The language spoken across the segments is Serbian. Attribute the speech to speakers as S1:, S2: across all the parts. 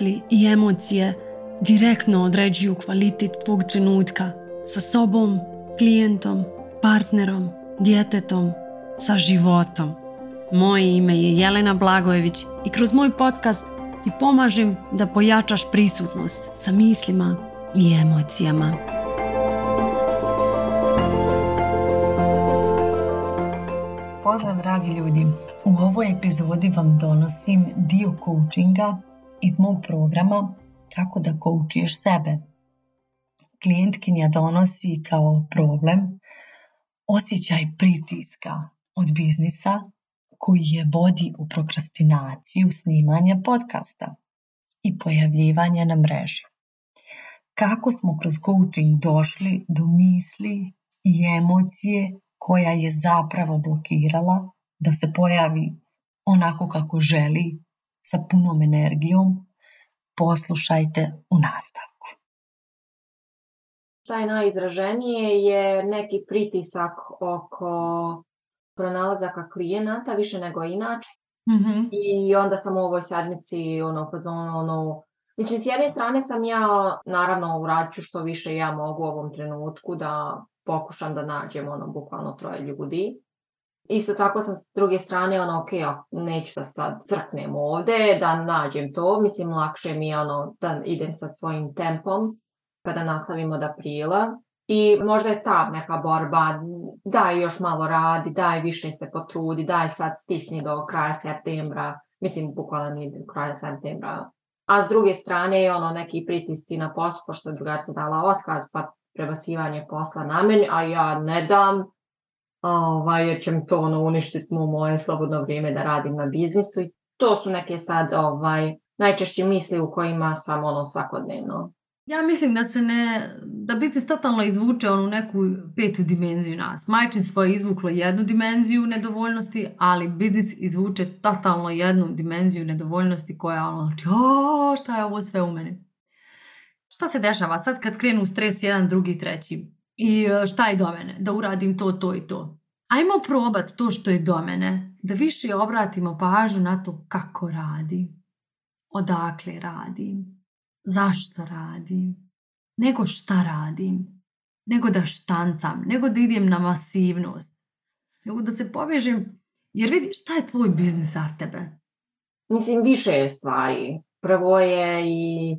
S1: misli i emocije direktno određuju kvalitet tvog trenutka sa sobom, klijentom, partnerom, djetetom, sa životom. Moje ime je Jelena Blagojević i kroz moj podcast ti pomažem da pojačaš prisutnost sa mislima i emocijama. Pozdrav dragi ljudi, u ovoj epizodi vam donosim dio coachinga iz mog programa Kako da koučiješ sebe. Klijentkinja donosi kao problem osjećaj pritiska od biznisa koji je vodi u prokrastinaciju snimanja podcasta i pojavljivanja na mreži. Kako smo kroz coaching došli do misli i emocije koja je zapravo blokirala da se pojavi onako kako želi sa punom energijom poslušajte u nastavku.
S2: Šta je najizraženije je neki pritisak oko pronalazaka klijenata više nego inače. mm I onda sam u ovoj sedmici ono, ono, Mislim, s jedne strane sam ja, naravno, uradit što više ja mogu u ovom trenutku da pokušam da nađem ono bukvalno troje ljudi Isto tako sam s druge strane, ono, ok, ja neću da sad crknem ovdje, da nađem to, mislim, lakše mi je ono, da idem sad svojim tempom, pa da nastavimo da prila. I možda je ta neka borba, daj još malo radi, daj više se potrudi, daj sad stisni do kraja septembra, mislim, bukvalno nije do kraja septembra. A s druge strane, ono, neki pritisci na poslu, pošto drugarca dala otkaz, pa prebacivanje posla na meni, a ja ne dam, ovaj, jer će mi to ono, uništiti mu moje slobodno vrijeme da radim na biznisu. I to su neke sad ovaj, najčešće misli u kojima sam ono svakodnevno.
S1: Ja mislim da se ne, da biznis totalno izvuče onu neku petu dimenziju nas. Majčinstvo je izvuklo jednu dimenziju nedovoljnosti, ali biznis izvuče totalno jednu dimenziju nedovoljnosti koja ono znači, šta je ovo sve u meni? Šta se dešava sad kad krenu stres jedan, drugi, treći? i e, šta je do mene, da uradim to, to i to. Ajmo probat to što je do mene, da više obratimo pažnju na to kako radi, odakle radim, zašto radi? nego šta radim, nego da štancam, nego da idem na masivnost, nego da se povežem, jer vidi šta je tvoj biznis za tebe.
S2: Mislim, više je stvari. Prvo je i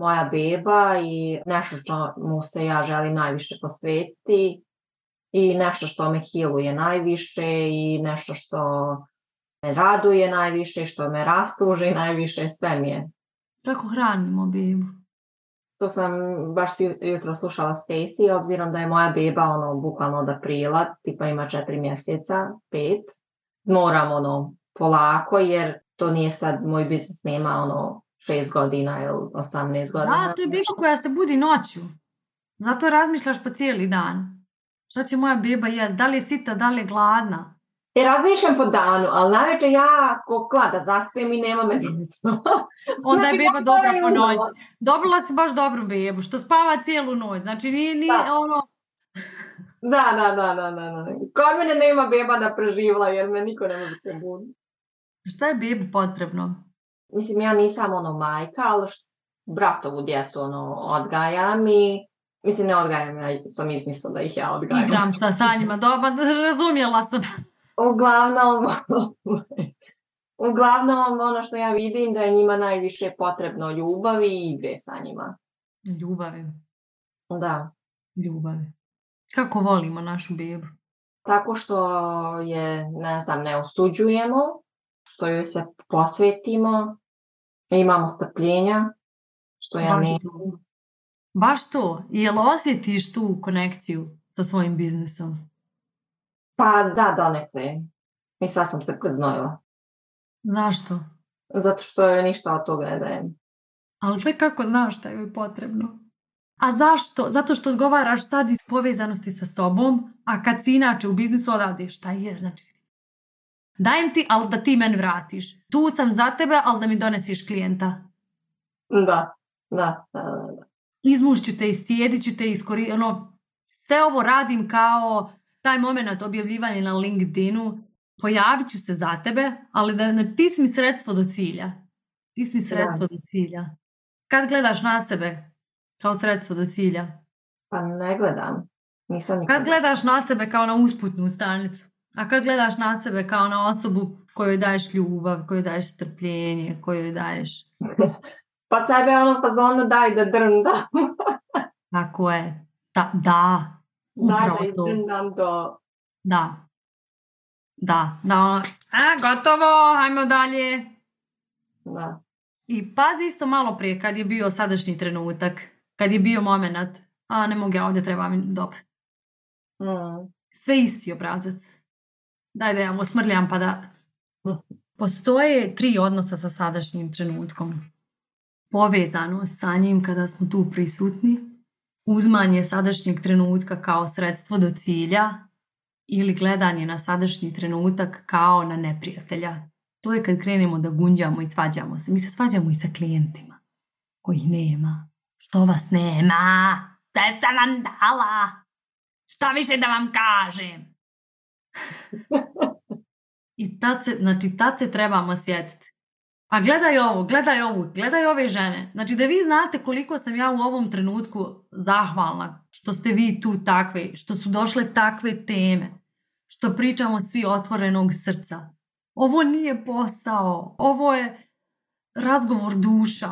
S2: moja beba i nešto što mu se ja želim najviše posvetiti i nešto što me hiluje najviše i nešto što me raduje najviše, što me rastuže najviše, sve mi je.
S1: Kako hranimo bebu?
S2: To sam baš jutro slušala Stacy, obzirom da je moja beba ono bukvalno od aprila, tipa ima četiri mjeseca, pet. Moram ono polako jer to nije sad moj biznis nema ono Šest godina ili osamnaest godina.
S1: Da, to je beba koja se budi noću. Zato razmišljaš po cijeli dan. Šta će moja beba jest? Da li je sita, da li je gladna?
S2: Ja razmišljam po danu, ali najveće ja ko klada zaspijem i nema me znači,
S1: Onda je beba dobra po noći. Dobila si baš dobru bebu, što spava cijelu noć. Znači nije, ono...
S2: da, da, da, da, da, Kod mene nema beba da preživla jer me niko ne može pobuditi.
S1: Šta je bebi potrebno?
S2: mislim ja nisam ono majka, ali bratovu djecu ono odgajam i Mislim, ne odgajam, ja sam izmislila da ih ja odgajam.
S1: Igram sa, sa njima, razumjela sam.
S2: Uglavnom, uglavnom, ono što ja vidim da je njima najviše potrebno ljubavi i igre sa njima.
S1: Ljubavi.
S2: Da.
S1: Ljubavi. Kako volimo našu bebu?
S2: Tako što je, ne znam, ne osuđujemo, što joj se posvetimo, mi e, imamo ostrpljenja, što ja
S1: baš nemam. Baš to. Jel osjetiš tu konekciju sa svojim biznisom?
S2: Pa da, donekle. I sad sam se preznojila.
S1: Zašto?
S2: Zato što je ništa od toga ne dajem.
S1: Ali sve kako znaš šta je potrebno? A zašto? Zato što odgovaraš sad iz povezanosti sa sobom, a kad si inače u biznisu odavde, šta je? Znači dajem ti, ali da ti meni vratiš. Tu sam za tebe, ali da mi donesiš klijenta.
S2: Da, da. da, da.
S1: Izmušću te, iscijedit ću te, ono, sve ovo radim kao taj moment objavljivanja na LinkedInu. Pojavit ću se za tebe, ali da, ne, ti si mi sredstvo do cilja. Ti si mi sredstvo do cilja. Kad gledaš na sebe kao sredstvo do cilja?
S2: Pa ne gledam.
S1: Kad gledaš na sebe kao na usputnu stanicu? A kad gledaš na sebe kao na osobu kojoj daješ ljubav, kojoj daješ strpljenje, kojoj daješ...
S2: pa tebe ono zonu daj da drnda.
S1: Tako je. Da,
S2: da.
S1: Upravo daj
S2: da to.
S1: Da. Da, da ono, a gotovo, hajmo dalje.
S2: Da.
S1: I pazi isto malo prije kad je bio sadašnji trenutak, kad je bio moment, a ne mogu ja ovdje, treba mi dob. Mm. Sve isti obrazac. Daj da ja osmrljam pa da... Hm. Postoje tri odnosa sa sadašnjim trenutkom. povezano sa njim kada smo tu prisutni, uzmanje sadašnjeg trenutka kao sredstvo do cilja ili gledanje na sadašnji trenutak kao na neprijatelja. To je kad krenemo da gunđamo i svađamo se. Mi se svađamo i sa klijentima kojih nema. Što vas nema? što sam vam dala? Šta više da vam kažem? I tad se, znači tad se trebamo sjetiti. A pa gledaj ovo, gledaj ovo, gledaj ove žene. Znači da vi znate koliko sam ja u ovom trenutku zahvalna što ste vi tu takve, što su došle takve teme, što pričamo svi otvorenog srca. Ovo nije posao, ovo je razgovor duša.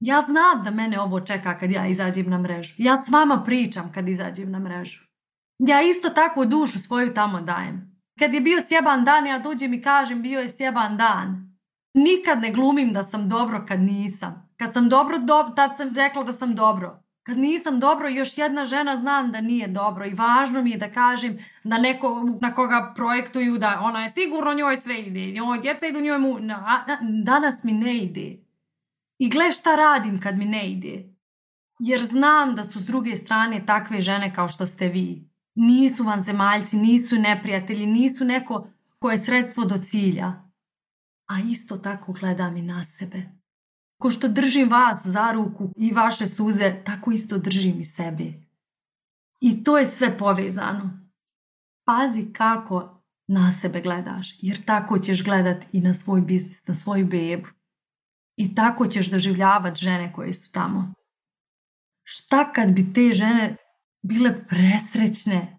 S1: Ja znam da mene ovo čeka kad ja izađem na mrežu. Ja s vama pričam kad izađem na mrežu. Ja isto takvu dušu svoju tamo dajem. Kad je bio sjeban dan, ja dođem i kažem bio je sjeban dan. Nikad ne glumim da sam dobro kad nisam. Kad sam dobro, tad sam rekla da sam dobro. Kad nisam dobro, još jedna žena znam da nije dobro i važno mi je da kažem da neko na koga projektuju da ona je sigurno njoj sve ide, njoj djeca idu njoj mu... danas mi ne ide. I gle šta radim kad mi ne ide. Jer znam da su s druge strane takve žene kao što ste vi nisu vam zemaljci, nisu neprijatelji, nisu neko koje je sredstvo do cilja. A isto tako gledam i na sebe. Ko što držim vas za ruku i vaše suze, tako isto držim i sebe. I to je sve povezano. Pazi kako na sebe gledaš, jer tako ćeš gledati i na svoj biznis, na svoju bebu. I tako ćeš doživljavati žene koje su tamo. Šta kad bi te žene bile presrećne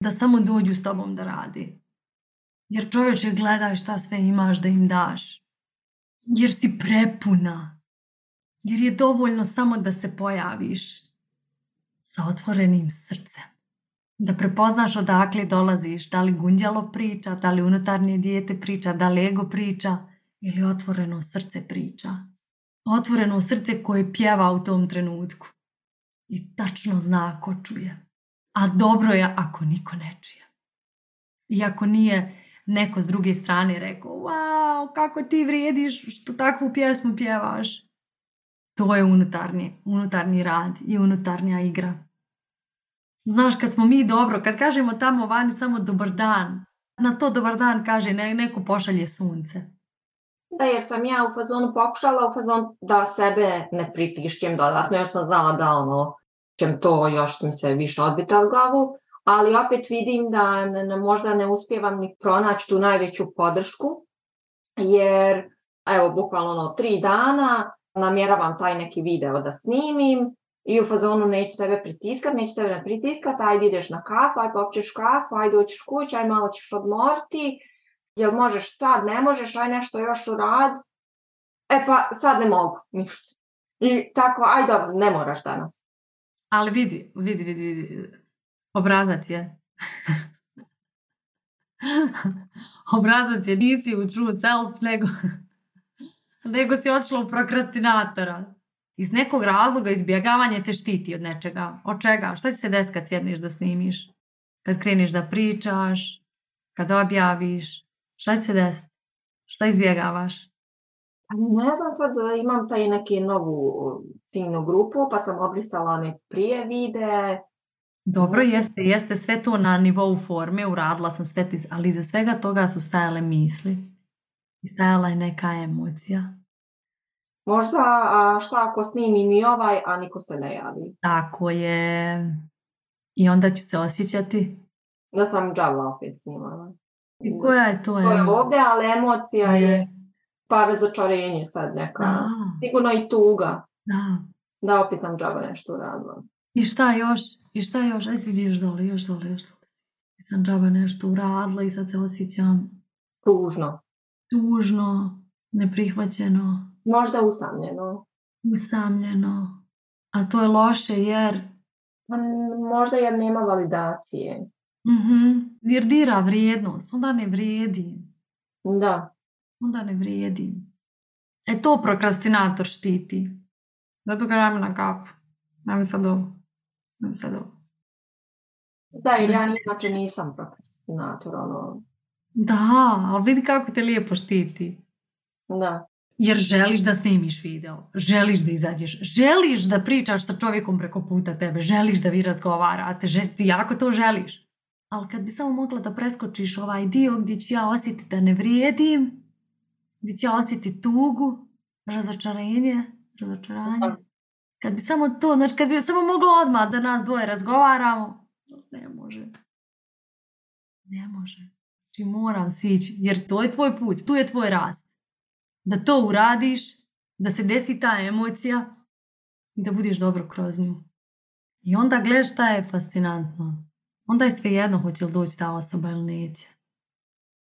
S1: da samo dođu s tobom da radi. Jer čovječe gledaj šta sve imaš da im daš. Jer si prepuna. Jer je dovoljno samo da se pojaviš sa otvorenim srcem. Da prepoznaš odakle dolaziš, da li gunđalo priča, da li unutarnje dijete priča, da li ego priča ili otvoreno srce priča. Otvoreno srce koje pjeva u tom trenutku i tačno zna ako čuje. A dobro je ako niko ne čuje. I ako nije neko s druge strane rekao wow, kako ti vrijediš što takvu pjesmu pjevaš. To je unutarnji, unutarnji rad i unutarnja igra. Znaš, kad smo mi dobro, kad kažemo tamo vani samo dobar dan, na to dobar dan kaže neko pošalje sunce.
S2: Da, jer sam ja u fazonu pokušala u da sebe ne pritišćem dodatno, jer sam znala da ono, ćem to još mi se više odbita od glavu, ali opet vidim da ne, možda ne uspijevam ni pronaći tu najveću podršku, jer evo, bukvalno ono, tri dana namjeravam taj neki video da snimim i u fazonu neću sebe pritiskat, neću sebe ne pritiskat, ajde ideš na kafu, aj popćeš kafu, ajde doćeš kući, aj malo ćeš odmoriti, jel možeš sad, ne možeš, aj nešto još urad, e pa sad ne mogu, ništa. I tako, aj dobro, ne moraš danas.
S1: Ali vidi, vidi, vidi, obrazac je. obrazac je, nisi u true self, nego, nego si odšla u prokrastinatora. Iz nekog razloga izbjegavanje te štiti od nečega. Od čega? Šta će se desiti kad sjedniš da snimiš? Kad kreniš da pričaš? Kad objaviš? Šta će se desiti? Šta izbjegavaš?
S2: Pa ne znam, sad imam taj neki novu ciljnu grupu, pa sam obrisala one prije videe.
S1: Dobro, jeste, jeste sve to na nivou forme, uradila sam sve, ali iza svega toga su stajale misli. I stajala je neka emocija.
S2: Možda šta ako snimim i ovaj, a niko se ne javi.
S1: Tako je. I onda ću se osjećati.
S2: Da sam džavla opet snimala.
S1: I koja je to To je
S2: ovdje, ali emocija je pa razočarenje sad neka. Sigurno i tuga.
S1: Da.
S2: Da, opet nam džaba nešto uradila.
S1: I šta još? I šta još? Aj siđi još dole, još dole, još dole. Sam džaba nešto uradila i sad se osjećam...
S2: Tužno.
S1: Tužno, neprihvaćeno.
S2: Možda usamljeno.
S1: Usamljeno. A to je loše jer...
S2: Pa možda jer nema validacije.
S1: Mm-hmm. Jer dira vrijednost, onda ne vrijedi.
S2: Da.
S1: Onda ne vrijedi. E to prokrastinator štiti. Zato ga na kapu. Nam sad ovo. Nam sad ovo.
S2: Da,
S1: ili
S2: ja
S1: inače
S2: nisam prokrastinator. Ono...
S1: Da, ali vidi kako te lijepo štiti.
S2: Da.
S1: Jer želiš da snimiš video, želiš da izađeš, želiš da pričaš sa čovjekom preko puta tebe, želiš da vi razgovarate, žel... jako to želiš ali kad bi samo mogla da preskočiš ovaj dio gdje ću ja osjetiti da ne vrijedim, gdje ću ja osjetiti tugu, razočarenje, razočaranje. Kad bi samo to, znači kad bi samo moglo odmah da nas dvoje razgovaramo, ne može. Ne može. Znači moram sići, jer to je tvoj put, tu je tvoj rast. Da to uradiš, da se desi ta emocija i da budeš dobro kroz nju. I onda gledaš šta je fascinantno onda je svejedno hoće li doći ta osoba ili neće.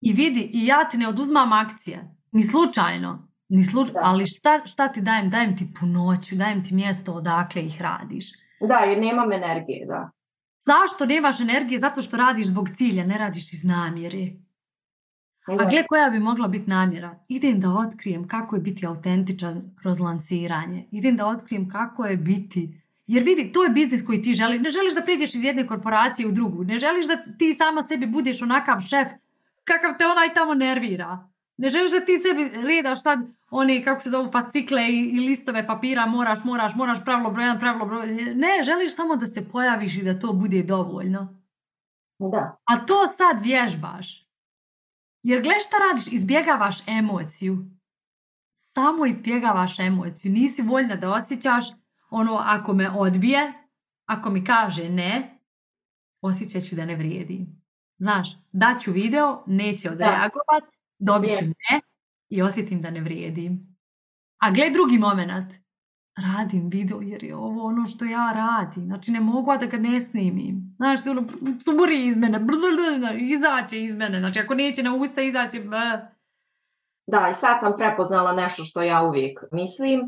S1: I vidi, i ja ti ne oduzmam akcije, ni slučajno, ni ali šta, šta, ti dajem? Dajem ti punoću, dajem ti mjesto odakle ih radiš.
S2: Da, jer nemam energije, da.
S1: Zašto nemaš energije? Zato što radiš zbog cilja, ne radiš iz namjere. A gle koja bi mogla biti namjera? Idem da otkrijem kako je biti autentičan kroz lanciranje. Idem da otkrijem kako je biti jer vidi, to je biznis koji ti želi. Ne želiš da priđeš iz jedne korporacije u drugu. Ne želiš da ti sama sebi budeš onakav šef kakav te onaj tamo nervira. Ne želiš da ti sebi redaš sad oni, kako se zovu, fascikle i, listove papira, moraš, moraš, moraš, pravilo brojan, jedan, pravilo brojan. Ne, želiš samo da se pojaviš i da to bude dovoljno.
S2: Da.
S1: A to sad vježbaš. Jer gle šta radiš, izbjegavaš emociju. Samo izbjegavaš emociju. Nisi voljna da osjećaš, ono ako me odbije, ako mi kaže ne, osjećat ću da ne vrijedi. Znaš, daću video, neće odreagovat, dobit ću ne i osjetim da ne vrijedi. A gle drugi moment, radim video jer je ovo ono što ja radim. Znači ne mogu da ga ne snimim. Znaš, ono, suburi iz mene, izaće iz mene. Znači ako neće na usta, izaće.
S2: Da, i sad sam prepoznala nešto što ja uvijek mislim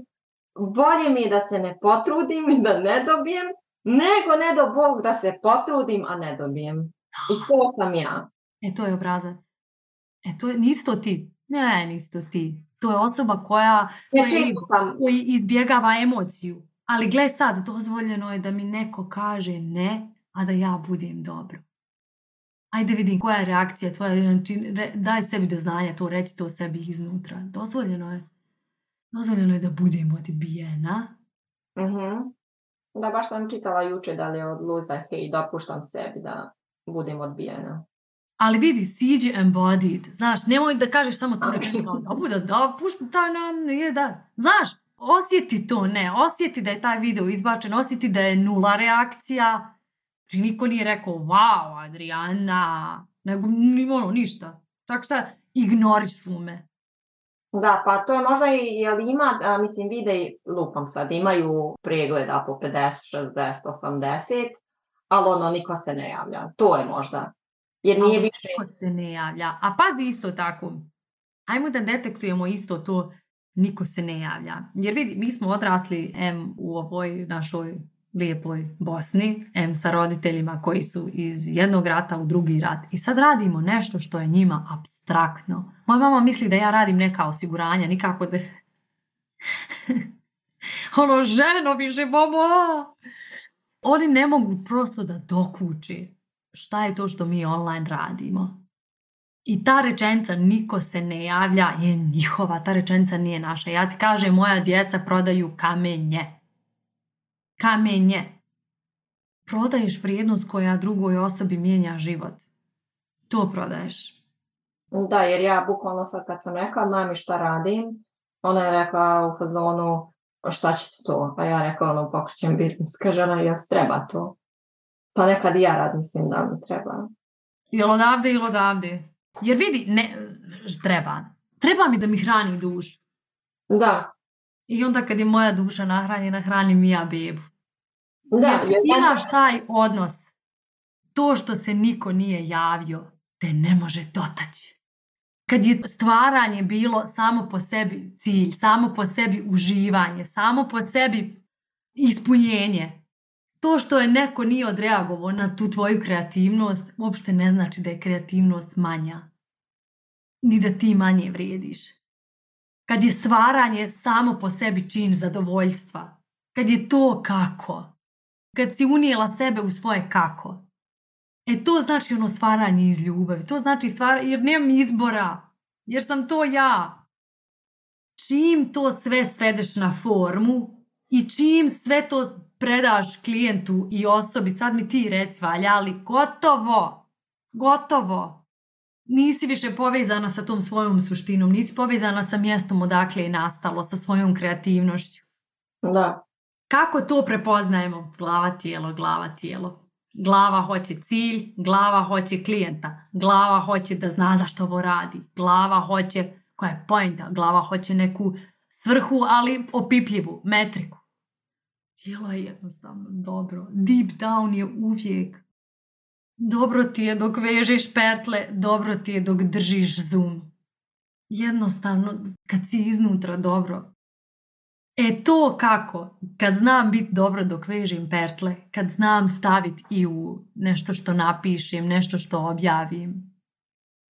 S2: bolje mi je da se ne potrudim i da ne dobijem, nego ne do Bog da se potrudim, a ne dobijem. I to sam ja.
S1: E to je obrazac. E to je, nisi ti. Ne, nisi to ti. To je osoba koja izbjegava emociju. Ali gle sad, dozvoljeno je da mi neko kaže ne, a da ja budem dobro. Ajde vidim koja je reakcija tvoja, znači, daj sebi do znanja to, reći to sebi iznutra. Dozvoljeno je dozvoljeno je da budem odbijena. Mm-hmm.
S2: Da, baš sam čitala juče da li je i hej, dopuštam sebi da budem odbijena.
S1: Ali vidi, siđi embodied, znaš, nemoj da kažeš samo to, rečenicu da da, nam, je, da, znaš, osjeti to, ne, osjeti da je taj video izbačen, osjeti da je nula reakcija, znači niko nije rekao, wow, Adriana, nego ni ono, ništa, tako šta, ignoriš me.
S2: Da, pa to je možda i, jel ima, a, mislim, vide, lupam sad, imaju pregleda po 50, 60, 80, ali ono, niko se ne javlja. To je možda. Jer nije više...
S1: Niko se ne javlja. A pazi isto tako, ajmo da detektujemo isto to, niko se ne javlja. Jer vidi, mi smo odrasli em, u ovoj našoj lijepoj Bosni, em sa roditeljima koji su iz jednog rata u drugi rat. I sad radimo nešto što je njima abstraktno. Moja mama misli da ja radim neka osiguranja, nikako da... ono, ženo, više, Oni ne mogu prosto da dokući šta je to što mi online radimo. I ta rečenica niko se ne javlja je njihova, ta rečenica nije naša. Ja ti kažem, moja djeca prodaju kamenje kamenje, prodaješ vrijednost koja drugoj osobi mijenja život. To prodaješ.
S2: Da, jer ja bukvalno sad kad sam rekla mami šta radim, ona je rekla u fazonu pa šta će to? Pa ja rekla ono pokrećem biznis. Kaže ona treba to. Pa nekad i ja razmislim da mi treba.
S1: Jel odavde ili odavde? Jer vidi, ne, treba. Treba mi da mi hrani dušu.
S2: Da,
S1: i onda kad je moja duša nahranjena, hranim i ja bebu.
S2: Da,
S1: imaš taj odnos, to što se niko nije javio, te ne može dotaći. Kad je stvaranje bilo samo po sebi cilj, samo po sebi uživanje, samo po sebi ispunjenje, to što je neko nije odreagovao na tu tvoju kreativnost, uopšte ne znači da je kreativnost manja. Ni da ti manje vrijediš kad je stvaranje samo po sebi čin zadovoljstva, kad je to kako, kad si unijela sebe u svoje kako. E to znači ono stvaranje iz ljubavi, to znači stvaranje, jer nemam izbora, jer sam to ja. Čim to sve svedeš na formu i čim sve to predaš klijentu i osobi, sad mi ti reci valja, ali gotovo, gotovo, nisi više povezana sa tom svojom suštinom, nisi povezana sa mjestom odakle je nastalo, sa svojom kreativnošću.
S2: Da.
S1: Kako to prepoznajemo? Glava tijelo, glava tijelo. Glava hoće cilj, glava hoće klijenta, glava hoće da zna zašto ovo radi, glava hoće, koja je pojenta, glava hoće neku svrhu, ali opipljivu, metriku. Tijelo je jednostavno dobro. Deep down je uvijek dobro ti je dok vežeš pertle, dobro ti je dok držiš zoom. Jednostavno, kad si iznutra dobro. E to kako? Kad znam biti dobro dok vežem pertle, kad znam staviti i u nešto što napišem, nešto što objavim.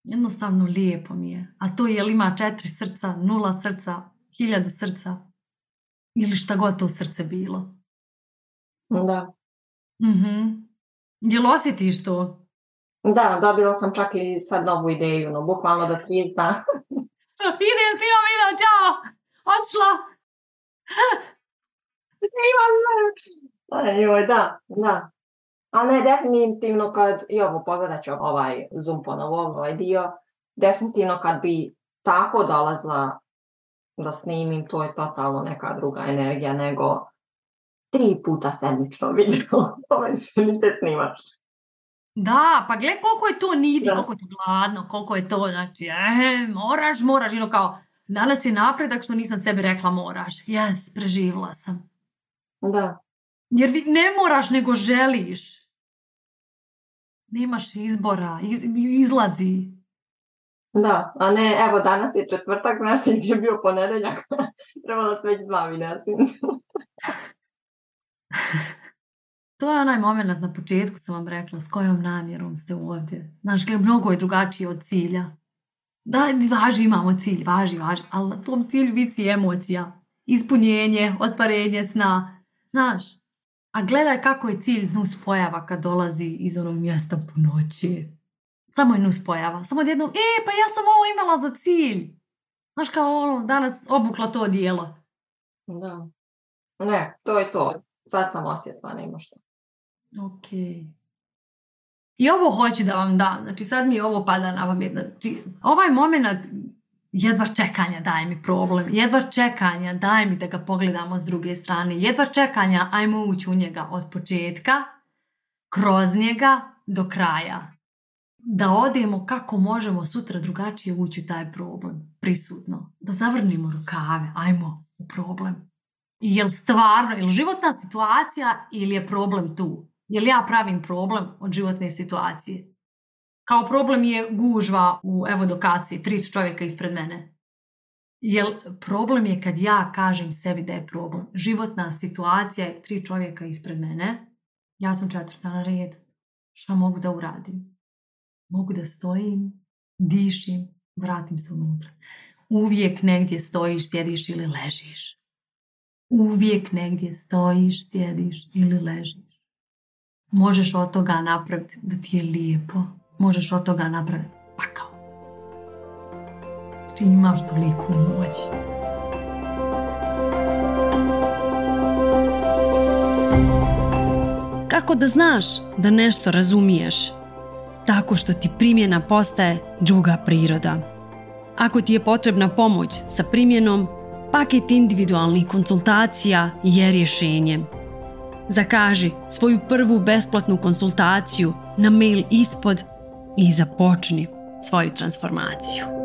S1: Jednostavno lijepo mi je. A to je li ima četiri srca, nula srca, hiljadu srca ili šta god to srce bilo.
S2: Da. Mhm.
S1: Jel osjetiš to?
S2: Da, dobila sam čak i sad novu ideju, no, bukvalno da ti zna.
S1: Idem, snimam video, čao! Odšla! Snimam! Joj,
S2: da, da. A ne, definitivno kad, i ovo pogledat ću ovaj Zoom ponovo, ovaj dio, definitivno kad bi tako dolazla da snimim, to je totalno neka druga energija nego tri puta sedmično video, mentalitet nimaš.
S1: Da, pa gle koliko je to nidi, da. koliko je to gladno, koliko je to, znači, eh, moraš, moraš, ino kao, danas je napredak što nisam sebi rekla moraš. Jes, preživila sam.
S2: Da.
S1: Jer ne moraš, nego želiš. Nemaš izbora, iz, izlazi.
S2: Da, a ne, evo danas je četvrtak, znaš je bio ponedeljak, trebala sam već dva
S1: to je onaj moment na početku sam vam rekla s kojom namjerom ste ovdje. Znaš, mnogo je drugačije od cilja. Da, važi imamo cilj, važi, važi, ali na tom cilju visi emocija, ispunjenje, osparenje sna. Znaš, a gledaj kako je cilj nuspojava kad dolazi iz onog mjesta po noći. Samo je nuspojava. Samo jednom, e, pa ja sam ovo imala za cilj. Znaš kao ono, danas obukla to dijelo.
S2: Da. Ne, to je to sad sam
S1: osjetila,
S2: nema
S1: što. Ok. I ovo hoću da vam dam. Znači sad mi ovo pada na vam. Znači, ovaj moment jedva čekanja daje mi problem, jedva čekanja daje mi da ga pogledamo s druge strane, jedva čekanja ajmo ući u njega od početka, kroz njega do kraja. Da odemo kako možemo sutra drugačije ući u taj problem, prisutno. Da zavrnimo rukave, ajmo u problem jel stvarno, jel životna situacija ili je problem tu? Jel ja pravim problem od životne situacije? Kao problem je gužva u, evo do kasi, tri su čovjeka ispred mene. Jel problem je kad ja kažem sebi da je problem. Životna situacija je tri čovjeka ispred mene, ja sam četvrta na redu. Šta mogu da uradim? Mogu da stojim, dišim, vratim se unutra. Uvijek negdje stojiš, sjediš ili ležiš uvijek negdje stojiš, sjediš ili ležiš. Možeš od toga napraviti da ti je lijepo. Možeš od toga napraviti pakao. Ti imaš toliko moć. Kako da znaš da nešto razumiješ? Tako što ti primjena postaje druga priroda. Ako ti je potrebna pomoć sa primjenom, paket individualnih konsultacija je rješenje. Zakaži svoju prvu besplatnu konsultaciju na mail ispod i započni svoju transformaciju.